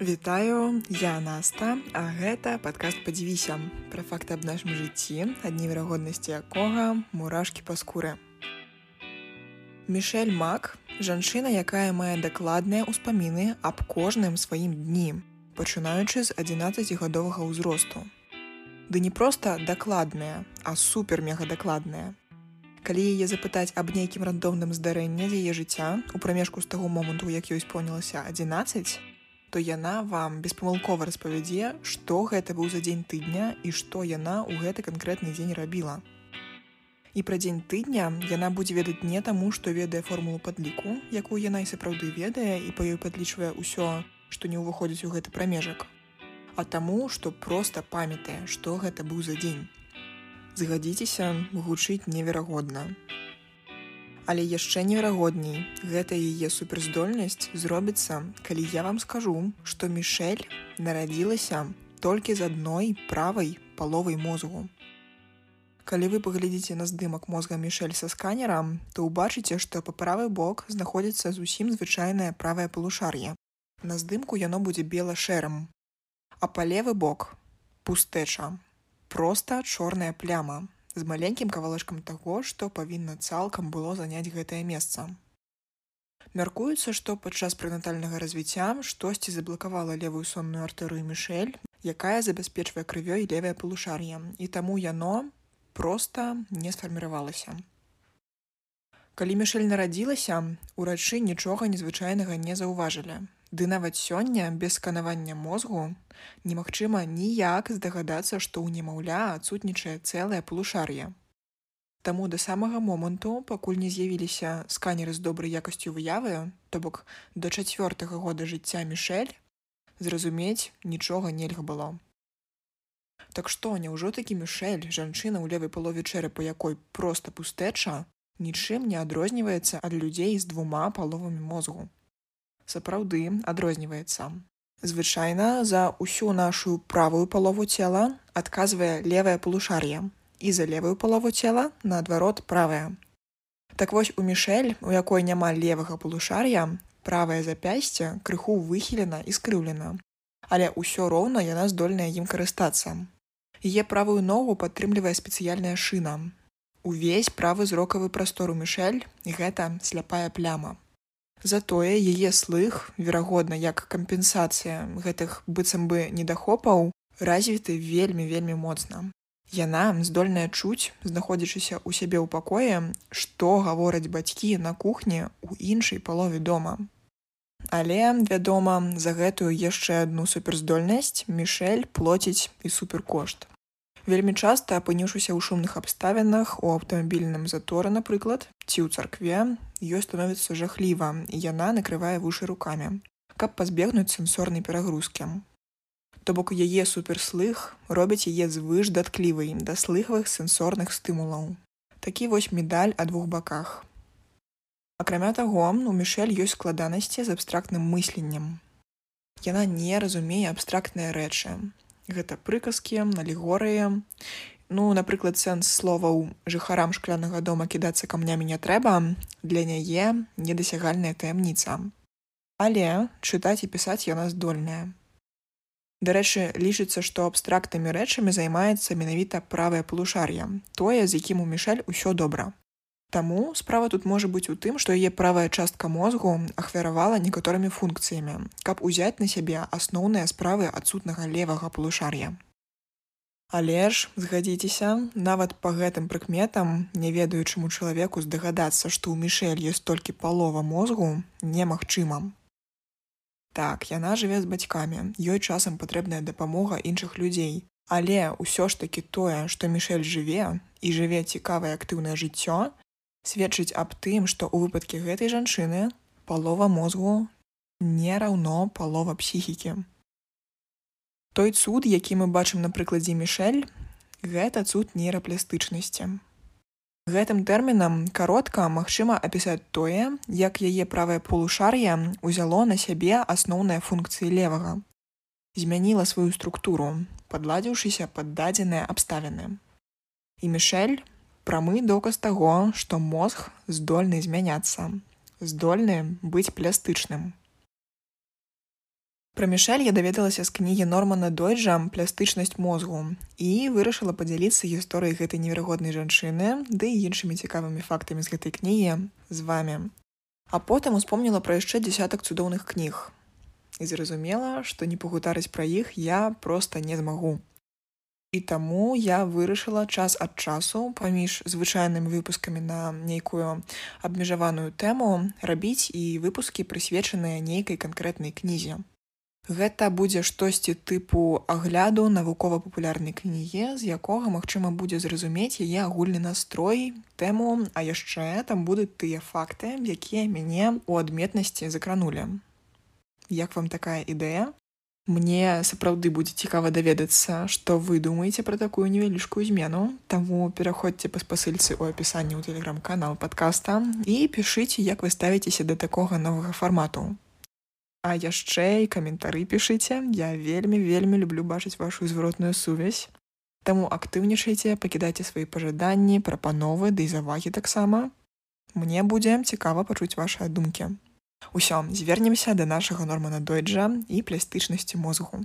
Вітаю, я Наста, а гэта падкаст падзівіся пра факты аб нашым жыцці, ад неверагоднасці якога мурашкі па скуры. Мішель Мак, жанчына, якая мае дакладныя ўспаміны аб кожным сваім дні, пачынаючы з 11гадовага ўзросту. Ды не проста дакладная, а супермега дакладная. Калі яе запытаць аб нейкім рандомным здарэнні з яе жыцця у прамежку з таго моманту, як ёй спонілася 11, то яна вам беспамылкова распавядзе, што гэта быў за дзень тыдня і што яна ў гэты канкрэтны дзень рабіла. І пра дзень тыдня яна будзе ведаць не таму, што ведае формулу падліку, якую яна і сапраўды ведае і па ёй падлічвае ўсё, што не ўваходзіць у гэты прамежак, а таму, што проста памятае, што гэта быў за дзень. Згадзіцеся гучыць неверагодна, Але яшчэ неверагодней, гэта яе суперздольнасць зробіцца, калі я вам скажу, што Мішель нарадзілася толькі з адной правай паловай мозгу. Калі вы паглядзіце на здымак мозга Мішель са сканерам, то ўбачыце, што па правы бок знаходзіцца зусім звычайнае правае палушар'е. На здымку яно будзе бела-шэрым. А па левы бок пустэча, проста чорная пляма, з маленькім кавалачкам таго, што павінна цалкам было заняць гэтае месца. Мяркуецца, што падчас прэнатальнага развіцця штосьці заблакавала левую сонную артэрыю Мішель, якая забяспечвае крывёй левае палушар'е, і таму яно проста не сфарміравалася. Калі Мішель нарадзілася, урачы нічога незвычайнага не заўважылі. Ды нават сёння без сканавання мозгу немагчыма ніяк здагадацца, што ў немаўля адсутнічае цэлае полушар'е. Таму да самага моманту, пакуль не з'явіліся сканеры з добрай якасцю выявы, то бок да чацвёртага года жыцця Мішель, зразумець нічога нельга было. Так што няўжо такі Мішель, жанчына ў левай палове чэрапа якой проста пустэча, нічым не адрозніваецца ад людзей з двума паловамі мозгу сапраўды адрозніваецца. Звычайна за ўсю нашу правую палову цела адказвае левае полушар'е і за левую палову цела наадварот правая. Так вось у мішель, у якой няма левага полушар'я, правае запясце крыху выхілена і скрыўлена. Але ўсё роўна яна здольная ім карыстацца. Яе правую ногу падтрымлівае спецыяльная шына. Увесь правы зрокавы прастору мішель гэта сляпая пляма. Затое яе слых, верагодна, як кампенсацыя гэтых быццам бы недахопаў развіты вельмі вельмі моцна. Яна здольная чуць, знаходзячыся ў сябе ў пакоі, што гавораць бацькі на кухні ў іншай палове дома. Але, вядома, за гэтую яшчэ адну суперздольнасць Мішель плоціць і суперкошт. Вельмі часта апынюшыся ў шумных абставінах у аўтамабільным заторы, напрыклад, ці ў царкве ёй становіцца жахліва і яна накрывае вушы рукамі, каб пазбегнуць сэнсорнай перагрузкі. То бок яе суперслых робяць яе звыш датклівай да слыхавых сэнсорных стымулаў. Такі вось медаль ад двух баках. Акрамя таго, у Мішель ёсць складанасці з абстрактным мысленнем. Яна не разумее абстрактныя рэчы, гэта прыказкі налігорыі ну напрыклад сэнс словаў жыхарам шклянага дома кідацца камнямі не трэба. Для няе недасягальная таямніца. Але чытаць і пісаць яна здольная. Дарэчы лічыцца што абстрактнымі рэчамі займаецца менавіта правае полушар'е тое з якім у мішель усё добра Таму справа тут можа быць у тым, што яе правая частка мозгу ахвяравала некаторымі функцыямі, каб узяць на сябе асноўныя справы адсутнага левага полушар'я. Але ж згадзіцеся, нават па гэтым прыкметам, не ведаючаму чалавеку здагадацца, што ў мішель ёсць толькі палова мозгу немагчыма. Так, яна жыве з бацькамі, ёй часам патрэбная дапамога іншых людзей. Але ўсё ж такі тое, што мішель жыве і жыве цікавае актыўнае жыццё, сведчыць аб тым, што ў выпадкі гэтай жанчыны палова мозгу не раўно палова псіхікі. Той цуд, які мы бачым на прыкладзе мішель, гэта цуд нейрапластычнасці. Гэтым тэрмінам каротка магчыма апісаць тое, як яе правае полушар'е ўзяло на сябе асноўныя функцыі левага. Змяніла сваю структуру, падладзіўшыся пад дадзеныя абставіны. І мішель прамы доказ таго, што мозг здольны змяняцца, здольны быць плястычным. Пра мішель я даведалася з кнігі нормана дойджа плястычнасць мозгу і вырашыла падзяліцца гісторыяй гэтай неверагоднай жанчыны ды і іншымі цікавымі фактамі з гэтай кнігі з вами а потым успомніла пра яшчэ дзясятак цудоўных кніг. І зразумела што не пагутарыць пра іх я проста не змагу І таму я вырашыла час ад часу паміж звычайнымі выпускамі на нейкую абмежаваную тэму рабіць і выпускі прысвечаныя нейкай канкрэтнай кнізе. Гэта будзе штосьці тыпу агляду навукова-папулярнай кнігі, з якога магчыма будзе зразумець яе агульны настрой, тэму, а яшчэ там будуць тыя факты, якія мяне ў адметнасці закранулі. Як вам такая ідэя? Мне сапраўды будзе цікава даведацца, што вы думаеце пра такую невялічкую змену. Таму пераходзьце па спасыльцы ў апісанні ў тэлеграм-канал падкаста і пішыце, як вы ставіцеся да такога новага фармату. А яшчэ і каментары пішыце, я вельмі вельмі люблю бачыць вашу зваротную сувязь. Таму актыўнічайце, пакідайце свае пажаданні, прапановы ды да завагі таксама. Мне будзе цікава пачуць вашыя думкі. Усё, звернемся да нашага нормана дойджа і плястычнасці мозгу.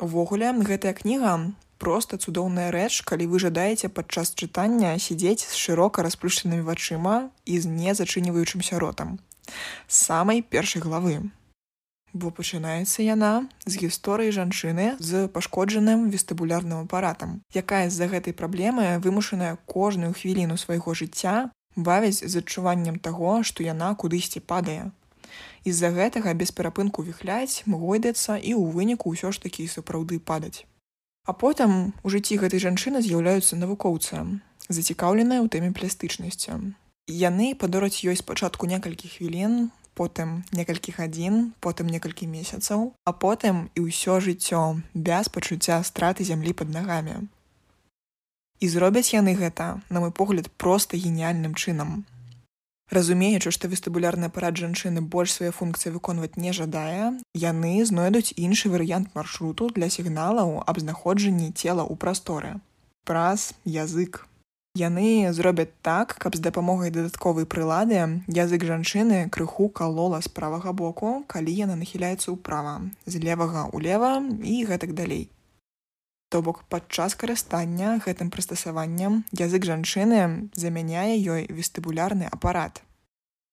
Увогуле, гэтая кніга проста цудоўная рэч, калі вы жадаеце падчас чытання сядзець з шырока расплюшчанымі вачыма і з незачыніваючымся ротам. Самай першай главы. Бо пачынаецца яна з гісторыі жанчыны з пашкоджаным вестыбулярным апаратам, якая з-за гэтай праблемы вымушаная кожную хвіліну свайго жыцця бавіць з адчуваннем таго, што яна кудысьці падае. З-за гэтага без перапынку віхляць, гойдацца і ў выніку ўсё ж такі сапраўды падаць. А потым у жыцці гэтай жанчыны з'яўляюцца навукоўцы, зацікаўленыя ў тэме плястычнасці. Яны падораць ёй спачатку некалькі хвілін, потым некалькі гадзін, потым некалькі месяцаў, а потым і ўсё жыццё без пачуцця страты зямлі пад нагамі. І зробяць яны гэта, на мой погляд проста геніяльным чынам. Разумеючы, што вестыбулярны апарат жанчыны больш свае функцыі выконваць не жадае, яны знойдуць іншы варыянт маршруту для сігналаў аб знаходжанні цела ў прасторы. Праз язык. Яны зробяць так, каб з дапамогай дадатковай прылады язык жанчыны крыху калола з правага боку, калі яна нахіляецца ўправа, з левага ўлева і гэтак далей. То бок падчас карыстання гэтым прыстасаваннем язык жанчыны замяняе ёй вестыбулярны апарат.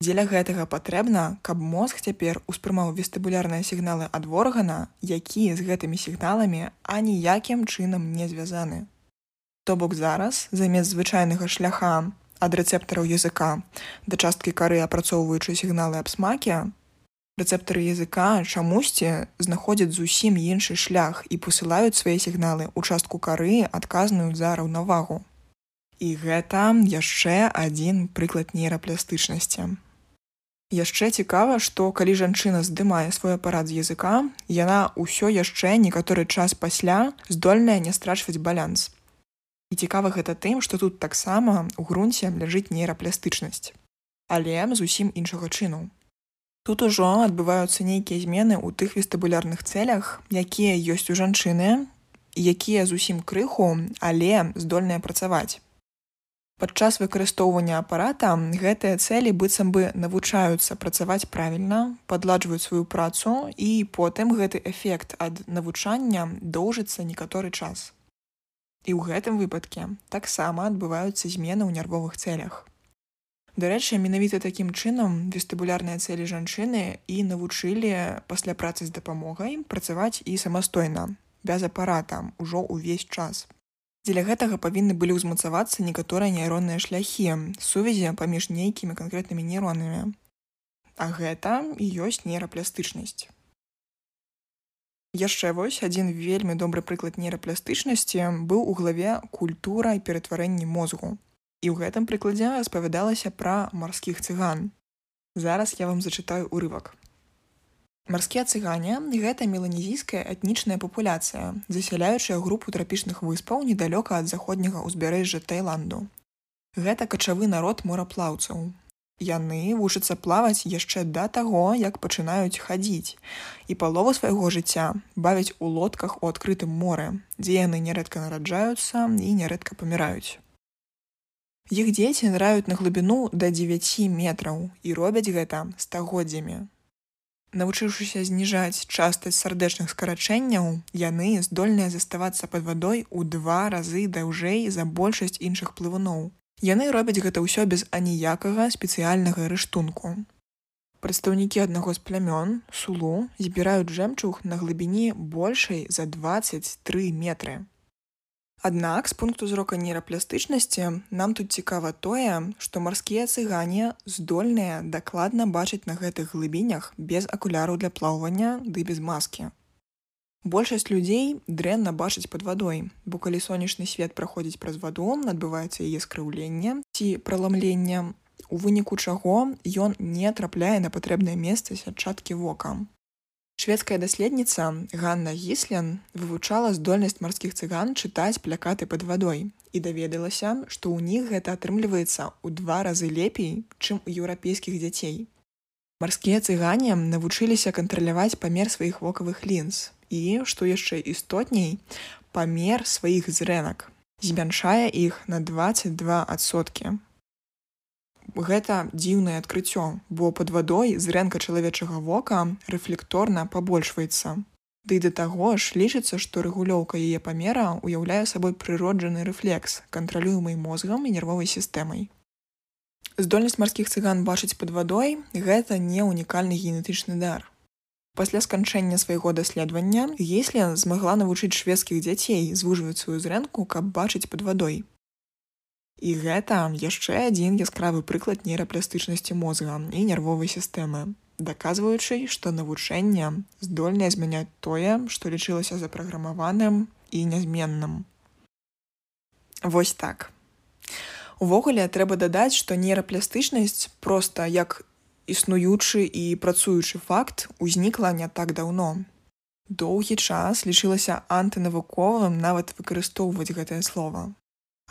Дзеля гэтага патрэбна, каб мозг цяпер успрымаў вестыбулярныя сігналы ад органа, якія з гэтымі сігналамі аніякім чынам не звязаны. То бок зараз замест звычайнага шляха ад рэцэптараў языка да часткі кары апрацоўваючы сігналы аб смаке, рэцэптары языка чамусьці знаходзяць зусім іншы шлях і посылаюць свае сігналы ў частку кары адказную за раўнавагу. І гэта яшчэ адзін прыклад нейраплястычнасці. Яшчэ цікава, што калі жанчына здымае свой апарат з языка, яна ўсё яшчэ некаторы час пасля здольная не страчваць балянс. І цікава гэта тым, што тут таксама ў грунце ляжыць нейраплястычнасць, але зусім іншага чыну. Тут ужо адбываюцца нейкія змены ў тых вестыбулярных цэлях, якія ёсць у жанчыны, якія зусім крыху, але здольныя працаваць. Падчас выкарыстоўвання апарата гэтыя цэлі быццам бы навучаюцца працаваць правільна, падладжваюць сваю працу і потым гэты эфект ад навучання доўжыцца некаторы час. І ў гэтым выпадке таксама адбываюцца змены ў нервовых цэлях. Дарэчы, менавіта такім чынам вестыбулярныя цэлі жанчыны і навучылі пасля працы з дапамогай працаваць і самастойна, без апарата ўжо ўвесь час. Дзеля гэтага павінны былі ўзмацавацца некаторыя нейронныя шляхі, сувязі паміж нейкімі канкрэтнымі нейронамі. А гэта і ёсць нейраплястычнасць. Яшчэ вось адзін вельмі добры прыклад нейраплястычнасці быў у главе культура і ператварэнні мозгу і ў гэтым прыкладзе распавядалася пра марскіх цыган. Зараз я вам зачытаю урывак. Марскія цыгане гэта меланезійская этнічная папуляцыя, засяляючая групу трапічных выспаў недалёка ад заходняга ўзбярэжжа Таіланду. Гэта качавы народ мораплаўцаў. Яны вучацца плаваць яшчэ да таго, як пачынаюць хадзіць. І палову свайго жыцця бавяць у лодках у адкрытым моры, дзе яны нярэдка нараджаюцца і нярэдка паміраюць. Іх дзеці ныраюць на глыбіну да 9 метраў і робяць гэта стагоддзямі. Навучыўшыся зніжаць частаць сардэчных скарачэнняў, яны здольныя заставацца пад вадой ў два разы даўжэй за большасць іншых плывуноў. Яны робяць гэта ўсё без аніякага спецыяльнага рыштунку. Прадстаўнікі аднаго з плямён сулу збіраюць жэмчуг на глыбіні большай за 23 метры. Аднак з пункту зрока нейрапластычнасці нам тут цікава тое, што марскія цыгане здольныя дакладна бачыць на гэтых глыбінях без акуляраў для плаўвання ды без маскі. Большасць людзей дрэнна бачыць пад вадой, бо калі сонечны свет праходзіць праз ваду, адбываецца яе скрыўленне ці праламленне, у выніку чаго ён не трапляе на патрэбнае месца сятчаткі вока. Шведская даследніца Ганна Гіслен вывучала здольнасць марскіх цыган чытаць плякаты пад вадой і даведалася, што ў них гэта атрымліваецца ў два разы лепей, чым у еўрапейскіх дзяцей. Марскія цыгане навучыліся кантраляваць памер сваіх вокавых лінз і, што яшчэ істотней, памер сваіх зрэнак, змяншае іх на 22 адсоткі гэта дзіўнае адкрыццё, бо пад вадой зрэнка чалавечага вока рэфлекторна пабольшваецца. Ды да таго ж лічыцца, што рэгулёўка яе памера ўяўляе сабой прыроджаны рэфлекс, кантралюемый мозгам і нервовай сістэмай. Здольнасць марскіх цыган бачыць пад вадой гэта не ўнікальны генетычны дар. Пасля сканчэння свайго даследавання Геслі змагла навучыць шведскіх дзяцей звужваць сваю зрэнку, каб бачыць пад вадой. І гэта яшчэ адзін яскравы прыклад нейрапластычнасці мозга і нервовай сістэмы, даказваючы, што навучэнне здольнае змяняць тое, што лічылася запраграмаваным і нязменным. Вось так. Увогуле трэба дадаць, што нейрапластычнасць проста як існуючы і працуючы факт узнікла не так даўно. Доўгі час лічылася антынавуковым нават выкарыстоўваць гэтае слово.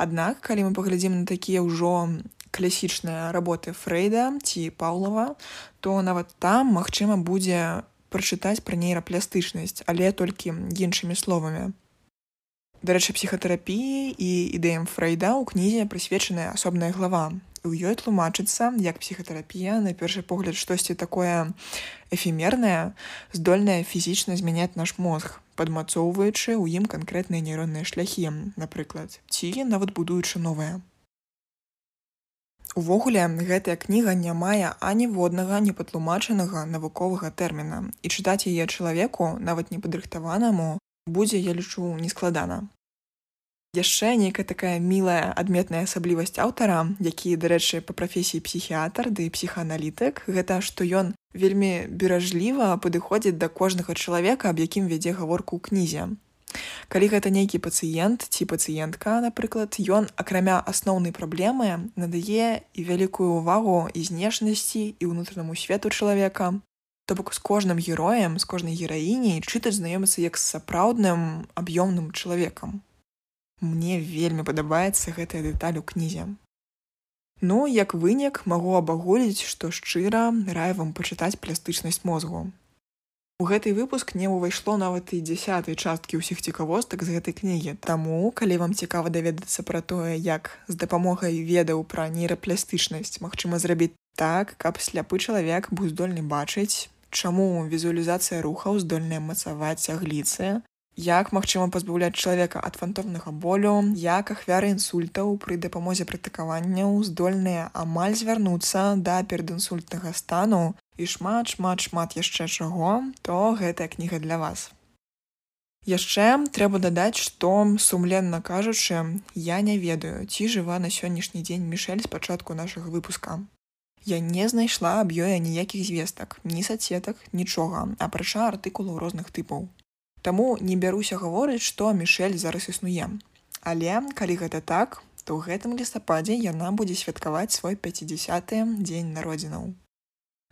Аднак калі мы паглядзім на такія ўжо класічныя работы фрейда ці паўлава то нават там магчыма будзе прачытаць пра нейрапластычнасць але толькі іншымі словамі дарэчы псіхатэрапіі і ідэям фрейда ў кнізе прысвечаная асобная глава. У ёй тлумачыцца як псіхатэрапія на першы погляд штосьці такое эфемернае здольная фізічна змяняць наш мозг падмацоўваючы ў ім канкрэтныя нейронныя шляхі, напрыклад, ці нават будуючы новыя. Увогуле гэтая кніга не мае аніводнага непатлумачанага навуковага тэрміна. І чытаць яе чалавеку нават непадрыхтаванаму будзе я лічу нескладана яшчэ нейкая такая мілая адметная асаблівасць аўтара які дарэчы па прафесіі псіхіятр ды псіхааналітык гэта што ён вельмі беражліва падыходзіць да кожнага чалавека аб якім вядзе гаворку ў кнізе. Калі гэта нейкі пацыент ці пацыентка напрыклад ён акрамя асноўнай праблемы надае і вялікую ўвагу і знешнасці і ўнутранаму свету чалавека то бок з кожным героем з кожнай гераіняй чытаць знаёміцца як з сапраўдным аб'ёмным чалавекам Мне вельмі падабаецца гэтая дэталь у кнізе. Ну, як вынік магу абагуліць, што шчыра раю вам пачытаць пластычнасць мозгу. У гэты выпуск не ўвайшло нават і дзясятай часткі ўсіх цікавостак з гэтай кнігі. Таму, калі вам цікава даведацца пра тое, як з дапамогай ведаў пра нейрапластычнасць магчыма зрабіць так, каб сляпы чалавек быў здольны бачыць, чаму візуалізацыя рухаў здольная мацаваць цягліцы, як магчыма пазбаўляць чалавека ад фантомнага болю, як ахвяры інсультаў пры дапамозе практыкаванняў здольныя амаль звярнуцца да перадінсультнага стану і шмат шмат шмат яшчэ чаго, то гэтая кніга для вас. Яшчэ трэба дадаць, што сумленна кажучы, я не ведаю, ці жыва на сённяшні дзень мішель з пачатку нашага выпуска. Я не знайшла аб ёй аніякіх звестак, ні сацетак, нічога, апрача артыкулаў розных тыпаў. Таму не бяруся гаворыць, што Мішель зараз існуе. Але калі гэта так, то ў гэтым лістападзе яна будзе святкаваць свой 50 дзень народзінаў.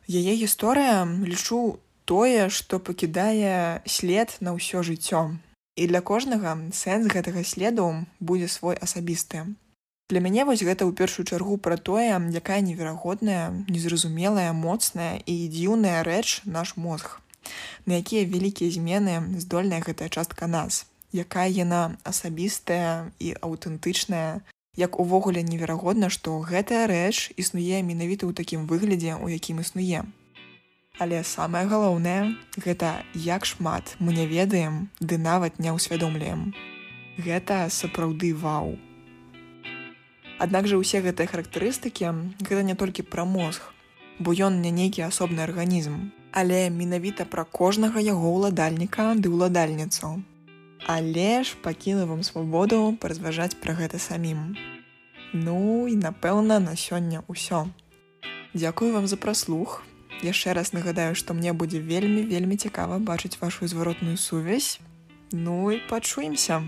Яе гісторыя лічу тое, што пакідае след на ўсё жыццё. І для кожнага сэнс гэтага следу будзе свой асабісты. Для мяне вось гэта ў першую чаргу пра тое, якая неверагодная, незразумелая, моцная і дзіўная рэч наш мозг на якія вялікія змены здольная гэтая частка нас якая яна асабістая і аўтэнтычная як увогуле неверагодна што гэтая рэч існуе менавіта ў такім выглядзе у якім існуе Але самае галоўнае гэта як шмат мы не ведаем, ды нават не ўсвядомлюем. Гэта сапраўды вау. Аднак жа ўсе гэтыя характарыстыкі гэта не толькі пра мозг, бо ён не нейкі асобны арганізм, але менавіта пра кожнага яго ўладальніка ды ўладальніцу. Але ж пакіну вам свабоду паразважаць пра гэта самім. Ну і напэўна на сёння ўсё. Дзякую вам за праслух, яшчэ раз нагадаю што мне будзе вельмі вельмі цікава бачыць вашу зваротную сувязь ну і пачуемся